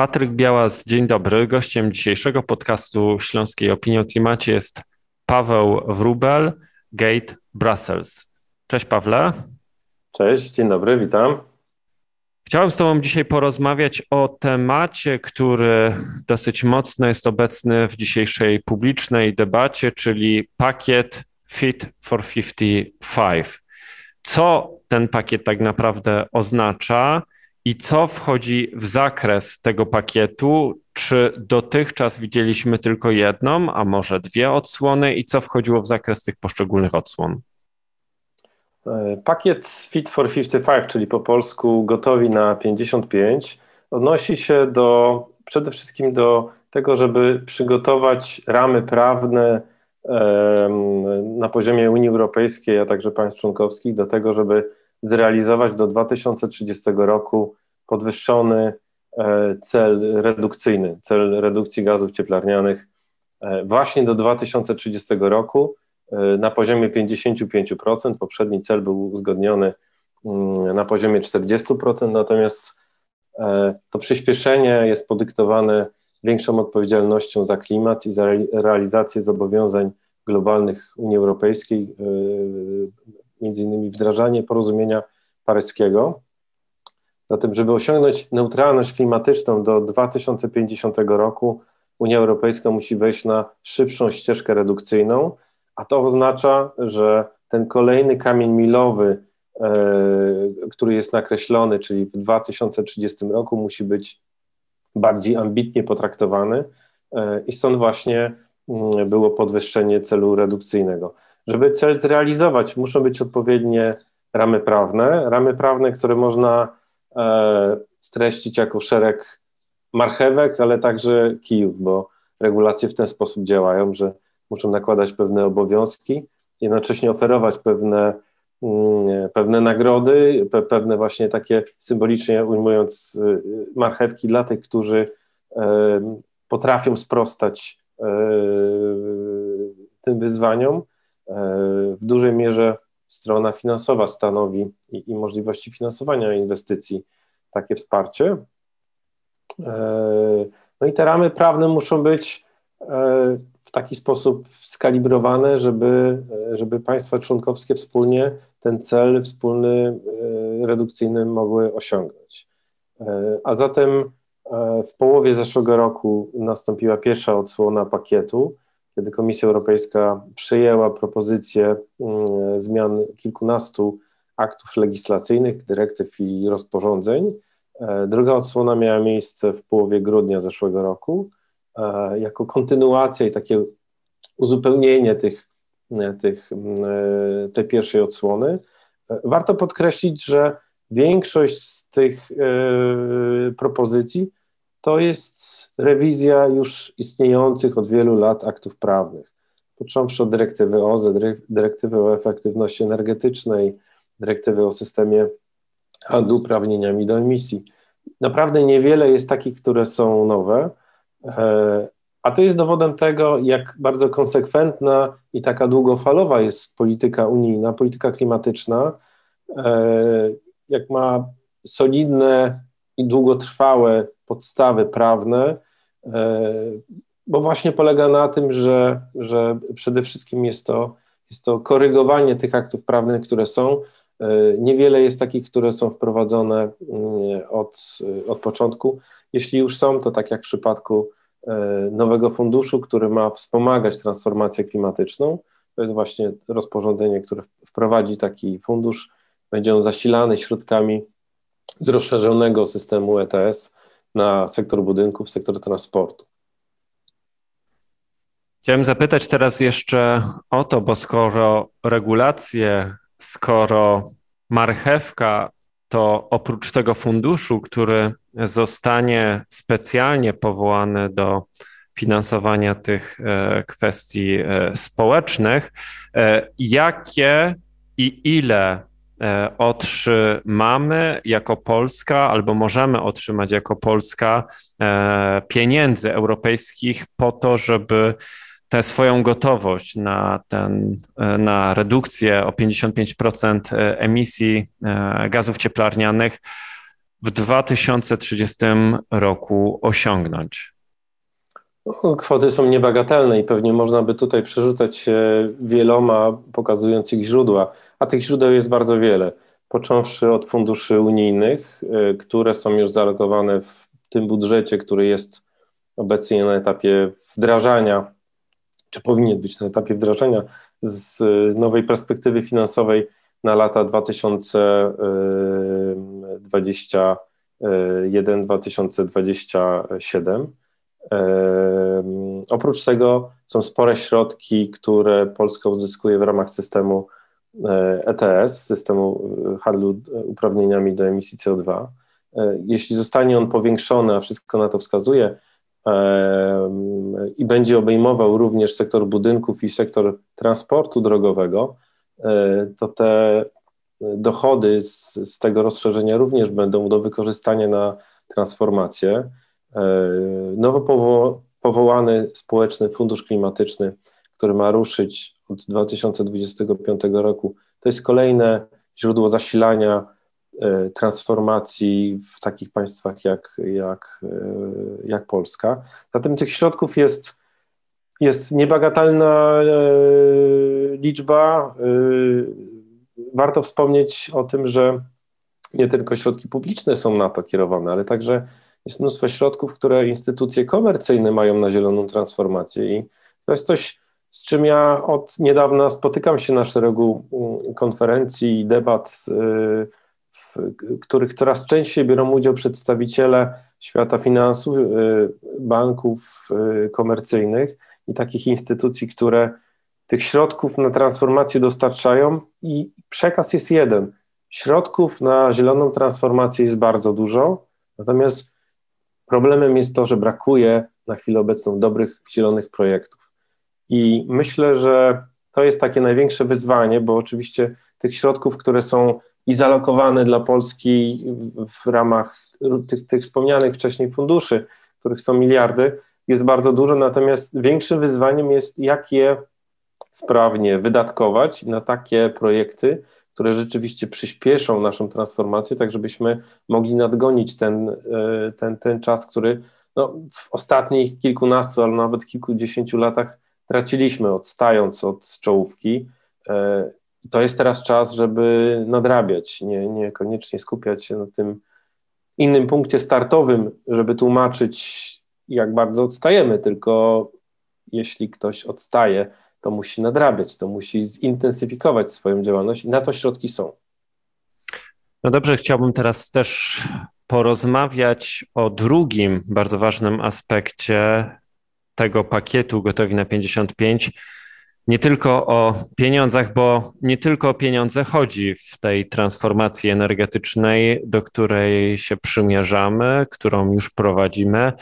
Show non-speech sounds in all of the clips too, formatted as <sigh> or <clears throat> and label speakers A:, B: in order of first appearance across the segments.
A: Patryk Białas, dzień dobry. Gościem dzisiejszego podcastu Śląskiej Opinii o Klimacie jest Paweł Wrubel, Gate Brussels. Cześć Pawle.
B: Cześć, dzień dobry, witam.
A: Chciałem z Tobą dzisiaj porozmawiać o temacie, który dosyć mocno jest obecny w dzisiejszej publicznej debacie, czyli pakiet Fit for 55. Co ten pakiet tak naprawdę oznacza i co wchodzi w zakres tego pakietu? Czy dotychczas widzieliśmy tylko jedną, a może dwie odsłony i co wchodziło w zakres tych poszczególnych odsłon?
B: E, pakiet Fit for 55, czyli po polsku gotowi na 55, odnosi się do przede wszystkim do tego, żeby przygotować ramy prawne na poziomie Unii Europejskiej, a także państw członkowskich do tego, żeby zrealizować do 2030 roku podwyższony e, cel redukcyjny, cel redukcji gazów cieplarnianych e, właśnie do 2030 roku e, na poziomie 55%. Poprzedni cel był uzgodniony mm, na poziomie 40%, natomiast to przyspieszenie jest podyktowane większą odpowiedzialnością za klimat i za realizację zobowiązań globalnych Unii Europejskiej, między innymi wdrażanie porozumienia paryskiego. Zatem, żeby osiągnąć neutralność klimatyczną do 2050 roku, Unia Europejska musi wejść na szybszą ścieżkę redukcyjną, a to oznacza, że ten kolejny kamień milowy, e, który jest nakreślony, czyli w 2030 roku, musi być bardziej ambitnie potraktowany e, i stąd właśnie mm, było podwyższenie celu redukcyjnego. Żeby cel zrealizować, muszą być odpowiednie ramy prawne, ramy prawne, które można e, streścić jako szereg marchewek, ale także kijów, bo regulacje w ten sposób działają, że muszą nakładać pewne obowiązki, jednocześnie oferować pewne, mm, pewne nagrody, pewne właśnie takie symbolicznie ujmując y, marchewki dla tych, którzy e, potrafią sprostać e, tym wyzwaniom w dużej mierze strona finansowa stanowi i, i możliwości finansowania inwestycji takie wsparcie. E, no i te ramy prawne muszą być e, w taki sposób skalibrowane, żeby, żeby państwa członkowskie wspólnie ten cel wspólny e, redukcyjny mogły osiągnąć. A zatem w połowie zeszłego roku nastąpiła pierwsza odsłona pakietu, kiedy Komisja Europejska przyjęła propozycję mm, zmian kilkunastu aktów legislacyjnych, dyrektyw i rozporządzeń. E, druga odsłona miała miejsce w połowie grudnia zeszłego roku. E, jako kontynuacja i takie uzupełnienie tych, e, tych, tej pierwszej odsłony. Warto podkreślić, że większość z tych propozycji to jest rewizja już istniejących od wielu lat aktów prawnych. Począwszy od dyrektywy OZE, dyrektywy o efektywności energetycznej, dyrektywy o systemie handlu uprawnieniami do emisji. Naprawdę niewiele jest takich, które są nowe, e, a to jest dowodem tego, jak bardzo konsekwentna i taka długofalowa jest polityka unijna, polityka klimatyczna, e, jak ma solidne i długotrwałe podstawy prawne, e, bo właśnie polega na tym, że, że przede wszystkim jest to, jest to korygowanie tych aktów prawnych, które są. E, niewiele jest takich, które są wprowadzone mm, od, od początku. Jeśli już są, to tak jak w przypadku e, nowego funduszu, który ma wspomagać transformację klimatyczną, to jest właśnie rozporządzenie, które wprowadzi taki fundusz. Będzie on zasilany środkami z rozszerzonego systemu ETS na sektor budynków, sektor transportu.
A: Chciałem zapytać teraz jeszcze o to, bo skoro regulacje, skoro marchewka, to oprócz tego funduszu, który zostanie specjalnie powołany do finansowania tych e, kwestii e, społecznych, e, jakie i ile otrzymamy jako Polska albo możemy otrzymać jako Polska e, pieniędzy europejskich po to, żeby tę swoją gotowość na, ten, e, na redukcję o 55% emisji gazów cieplarnianych w 2030 roku osiągnąć?
B: No, kwoty są niebagatelne i pewnie można by tutaj przerzucać wieloma, pokazując ich źródła, a tych źródeł jest bardzo wiele. Począwszy od funduszy unijnych, y, które są już zalokowane w tym budżecie, który jest obecnie na etapie wdrażania, czy powinien być na etapie wdrażania z nowej perspektywy finansowej na lata 2021-2027. Oprócz tego są spore środki, które Polska uzyskuje w ramach systemu ETS, e systemu handlu uprawnieniami do emisji CO2. E, jeśli zostanie on powiększony, a wszystko na to wskazuje, i będzie obejmował również sektor budynków i sektor transportu drogowego, e, to te dochody z, z tego rozszerzenia również będą do wykorzystania na transformację. E, nowo powo powołany Społeczny Fundusz Klimatyczny, który ma ruszyć od 2025 roku, to jest kolejne źródło zasilania e, transformacji w takich państwach jak, jak, e, jak Polska. Zatem tych środków jest, jest niebagatelna liczba. Warto wspomnieć o tym, że nie tylko środki publiczne są na to kierowane, ale także jest mnóstwo środków, które instytucje komercyjne mają na zieloną transformację i to jest coś, z czym ja od niedawna spotykam się na szeregu mm, konferencji i debat, y, w których coraz częściej biorą udział przedstawiciele świata finansów, y, banków y, komercyjnych i takich instytucji, które tych środków na transformację dostarczają i przekaz jest jeden. Środków na zieloną transformację jest bardzo dużo, natomiast Problemem jest to, że brakuje na chwilę obecną dobrych zielonych projektów. I myślę, że to jest takie największe wyzwanie, bo oczywiście tych środków, które są i zalokowane dla Polski w ramach tych, tych wspomnianych wcześniej funduszy, których są miliardy, jest bardzo dużo, natomiast większym wyzwaniem jest, jak je sprawnie wydatkować na takie projekty, które rzeczywiście przyspieszą naszą transformację, tak żebyśmy mogli nadgonić ten, e, ten, ten czas, który no, w ostatnich kilkunastu, ale nawet kilkudziesięciu latach traciliśmy, odstając od czołówki. E, to jest teraz czas, żeby nadrabiać, nie, niekoniecznie skupiać się na tym innym punkcie startowym, żeby tłumaczyć, jak bardzo odstajemy, tylko jeśli ktoś odstaje, to musi nadrabiać, to musi zintensyfikować swoją działalność i na to środki są.
A: No dobrze, chciałbym teraz też porozmawiać o drugim bardzo ważnym aspekcie tego pakietu Gotowi na 55. Nie tylko o pieniądzach, bo nie tylko o pieniądze chodzi w tej transformacji energetycznej, do której się przymierzamy, którą już prowadzimy,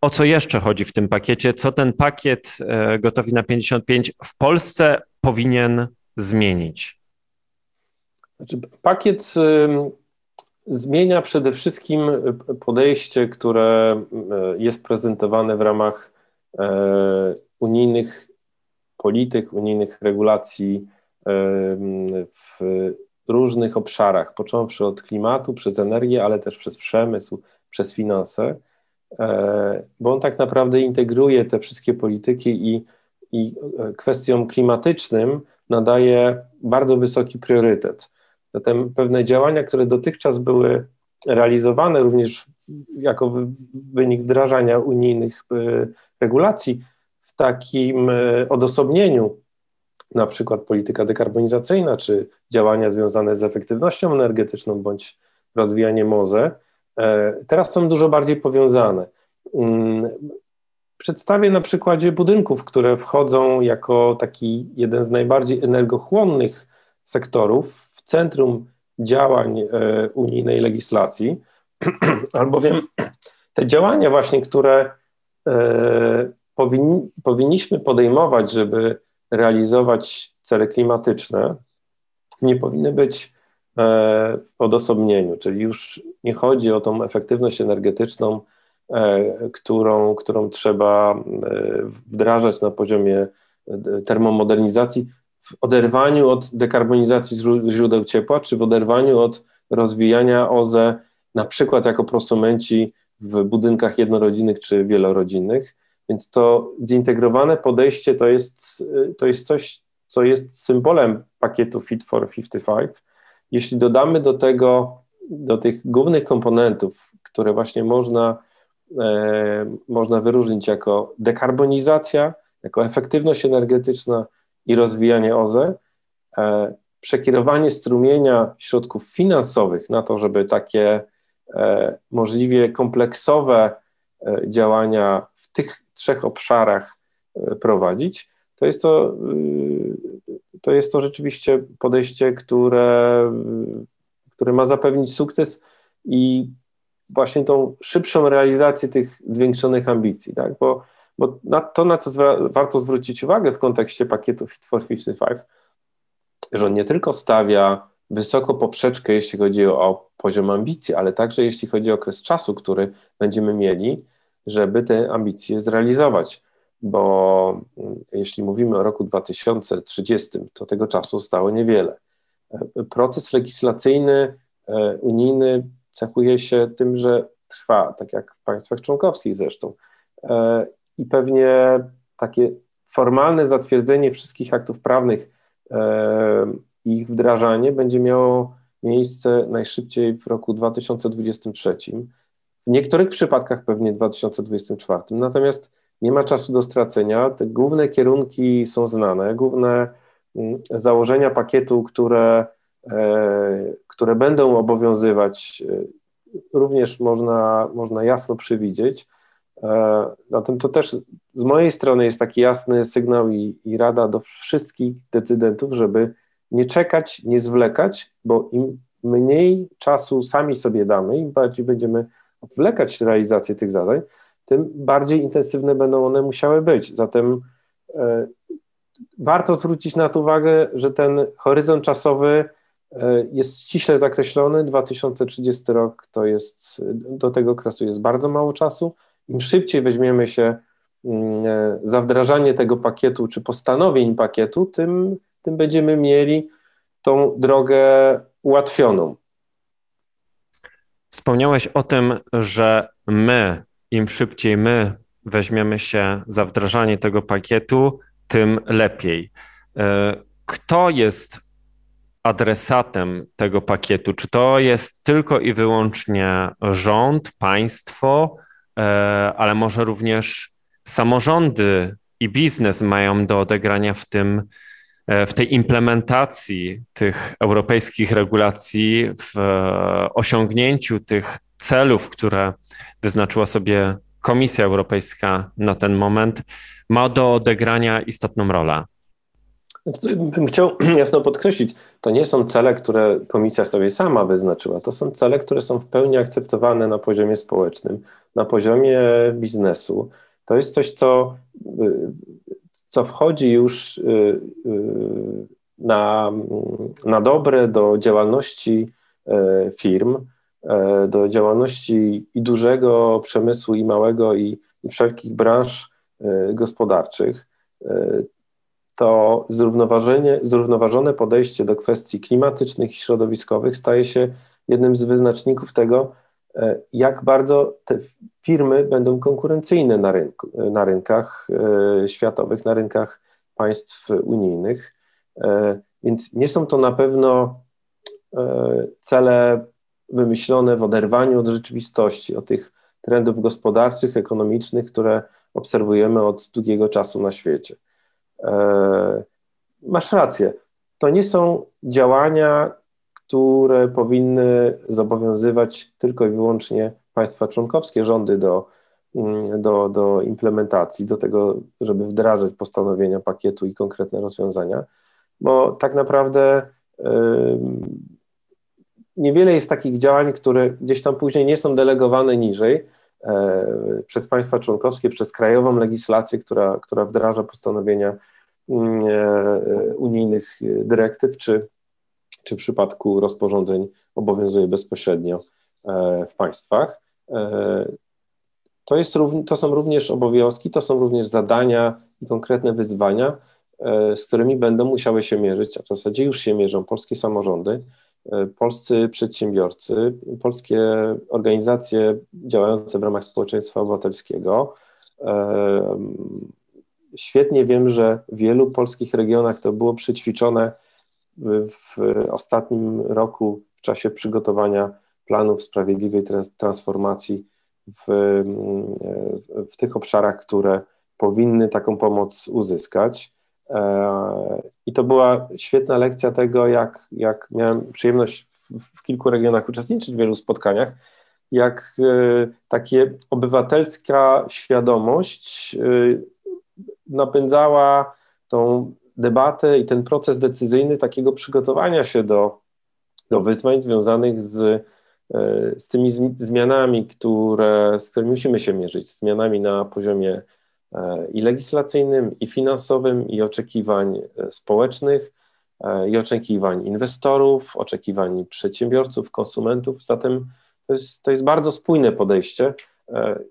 A: o co jeszcze chodzi w tym pakiecie? Co ten pakiet e, gotowi na 55 w Polsce powinien zmienić?
B: Znaczy, pakiet zmienia przede wszystkim podejście, które jest prezentowane w ramach unijnych polityk, unijnych regulacji w różnych obszarach, począwszy od klimatu, przez energię, ale też przez przemysł, przez finanse. E, bo on tak naprawdę integruje te wszystkie polityki i, i e, kwestiom klimatycznym nadaje bardzo wysoki priorytet. Zatem pewne działania, które dotychczas były realizowane również jako wynik wdrażania unijnych e, regulacji w takim odosobnieniu, na przykład polityka dekarbonizacyjna, czy działania związane z efektywnością energetyczną bądź rozwijanie MOZE, E, teraz są dużo bardziej powiązane. Mm, przedstawię na przykładzie budynków, które wchodzą jako taki jeden z najbardziej energochłonnych sektorów w centrum działań e, unijnej legislacji, <clears throat> albowiem te działania właśnie, które e, powinni, powinniśmy podejmować, żeby realizować cele klimatyczne, nie powinny być w odosobnieniu, czyli już nie chodzi o tą efektywność energetyczną, e, którą, którą trzeba e, wdrażać na poziomie e, termomodernizacji w oderwaniu od dekarbonizacji źródeł ciepła, czy w oderwaniu od rozwijania OZE na przykład jako prosumenci w budynkach jednorodzinnych czy wielorodzinnych. Więc to zintegrowane podejście to jest, to jest coś, co jest symbolem pakietu Fit for 55. Jeśli dodamy do tego, do tych głównych komponentów, które właśnie można, e, można wyróżnić jako dekarbonizacja, jako efektywność energetyczna i rozwijanie OZE, e, przekierowanie strumienia środków finansowych na to, żeby takie e, możliwie kompleksowe e, działania w tych trzech obszarach prowadzić, to jest to, to jest to rzeczywiście podejście, które, które ma zapewnić sukces i właśnie tą szybszą realizację tych zwiększonych ambicji, tak? bo, bo na to, na co warto zwrócić uwagę w kontekście pakietu Fit for 55, że on nie tylko stawia wysoko poprzeczkę, jeśli chodzi o poziom ambicji, ale także jeśli chodzi o okres czasu, który będziemy mieli, żeby te ambicje zrealizować. Bo mm, jeśli mówimy o roku 2030, to tego czasu zostało niewiele. Proces legislacyjny e, unijny cechuje się tym, że trwa, tak jak w państwach członkowskich zresztą. E, I pewnie takie formalne zatwierdzenie wszystkich aktów prawnych ich wdrażanie będzie miało miejsce najszybciej w roku 2023. W niektórych przypadkach pewnie 2024. Natomiast nie ma czasu do stracenia. Te główne kierunki są znane, główne mm, założenia pakietu, które, e, które będą obowiązywać, e, również można, można jasno przewidzieć. E, zatem to też z mojej strony jest taki jasny sygnał i, i rada do wszystkich decydentów, żeby nie czekać, nie zwlekać, bo im mniej czasu sami sobie damy, im bardziej będziemy odwlekać realizację tych zadań, tym bardziej intensywne będą one musiały być. Zatem e, warto zwrócić na to uwagę, że ten horyzont czasowy e, jest ściśle zakreślony. 2030 rok to jest, do tego okresu jest bardzo mało czasu. Im szybciej weźmiemy się mm, e, za wdrażanie tego pakietu czy postanowień pakietu, tym, tym będziemy mieli tą drogę ułatwioną.
A: Wspomniałeś o tym, że my, im szybciej my weźmiemy się za wdrażanie tego pakietu, tym lepiej. E, kto jest adresatem tego pakietu? Czy to jest tylko i wyłącznie rząd, państwo, ale może również samorządy i biznes mają do odegrania w tym, e, w tej implementacji tych europejskich regulacji, w osiągnięciu tych celów, które wyznaczyła sobie Komisja Europejska na ten moment, ma do odegrania istotną rolę.
B: Bym chciał <clears throat> jasno podkreślić, to nie są cele, które komisja sobie sama wyznaczyła. To są cele, które są w pełni akceptowane na poziomie społecznym, na poziomie biznesu. To jest coś, co, y, co wchodzi już y, y, na, na dobre do działalności firm, do działalności i dużego przemysłu, i małego, i, i wszelkich branż gospodarczych to zrównoważenie, zrównoważone podejście do kwestii klimatycznych i środowiskowych staje się jednym z wyznaczników tego, e, jak bardzo te firmy będą konkurencyjne na, rynku, na rynkach e, światowych, na rynkach państw unijnych. E, więc nie są to na pewno cele wymyślone w oderwaniu od rzeczywistości, od tych trendów gospodarczych, ekonomicznych, które obserwujemy od długiego czasu na świecie. E, masz rację. To nie są działania, które powinny zobowiązywać tylko i wyłącznie państwa członkowskie, rządy do, mm, do, do implementacji, do tego, żeby wdrażać postanowienia pakietu i konkretne rozwiązania, bo tak naprawdę niewiele jest takich działań, które gdzieś tam później nie są delegowane niżej przez państwa członkowskie, przez krajową legislację, która, która wdraża postanowienia mm, e, unijnych dyrektyw, czy, czy w przypadku rozporządzeń obowiązuje bezpośrednio e, w państwach. To, jest, to są również obowiązki, to są również zadania i konkretne wyzwania, z którymi będą musiały się mierzyć, a w zasadzie już się mierzą polskie samorządy polscy przedsiębiorcy, polskie organizacje działające w ramach społeczeństwa obywatelskiego. Świetnie wiem, że w wielu polskich regionach to było przećwiczone w ostatnim roku w czasie przygotowania planów sprawiedliwej transformacji w, w tych obszarach, które powinny taką pomoc uzyskać. E, I to była świetna lekcja tego, jak, jak miałem przyjemność w, w kilku regionach uczestniczyć w wielu spotkaniach, jak e, takie obywatelska świadomość e, napędzała tą debatę i ten proces decyzyjny takiego przygotowania się do, do wyzwań związanych z, z tymi zmianami, które, z którymi musimy się mierzyć, zmianami na poziomie i legislacyjnym, i finansowym, i oczekiwań e, społecznych, e, i oczekiwań inwestorów, oczekiwań przedsiębiorców, konsumentów. Zatem to jest, to jest bardzo spójne podejście.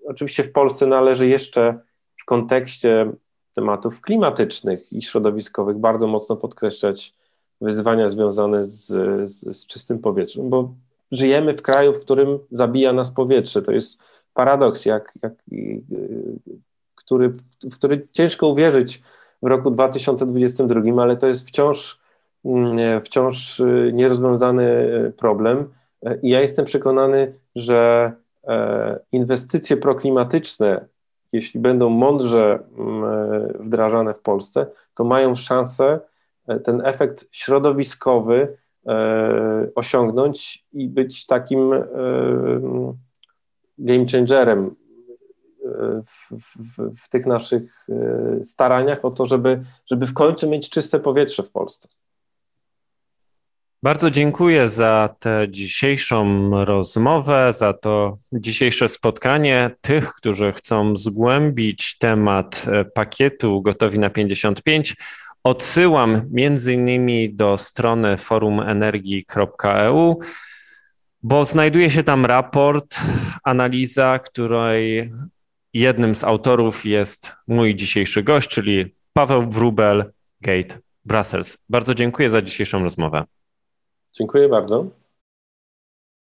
B: Oczywiście w Polsce należy jeszcze w kontekście tematów klimatycznych i środowiskowych bardzo mocno podkreślać wyzwania związane z, z, z czystym powietrzem, bo żyjemy w kraju, w którym zabija nas powietrze. To jest paradoks, jak, jak który, w który ciężko uwierzyć w roku 2022, ale to jest wciąż, mm, wciąż y, nierozwiązany y, problem. Y, I ja jestem przekonany, że e, inwestycje proklimatyczne, jeśli będą mądrze mm, wdrażane w Polsce, to mają szansę e, ten efekt środowiskowy e, osiągnąć i być takim game changerem w, w, w, tych naszych e, staraniach o to, żeby, żeby w końcu mieć czyste powietrze w Polsce.
A: Bardzo dziękuję za tę dzisiejszą rozmowę, za to dzisiejsze spotkanie. Tych, którzy chcą zgłębić temat e, pakietu Gotowi na 55, odsyłam między innymi do strony forumenergii.eu, bo znajduje się tam raport, analiza, której Jednym z autorów jest mój dzisiejszy gość, czyli Paweł Wrubel, Gate Brussels. Bardzo dziękuję za dzisiejszą rozmowę.
B: Dziękuję bardzo.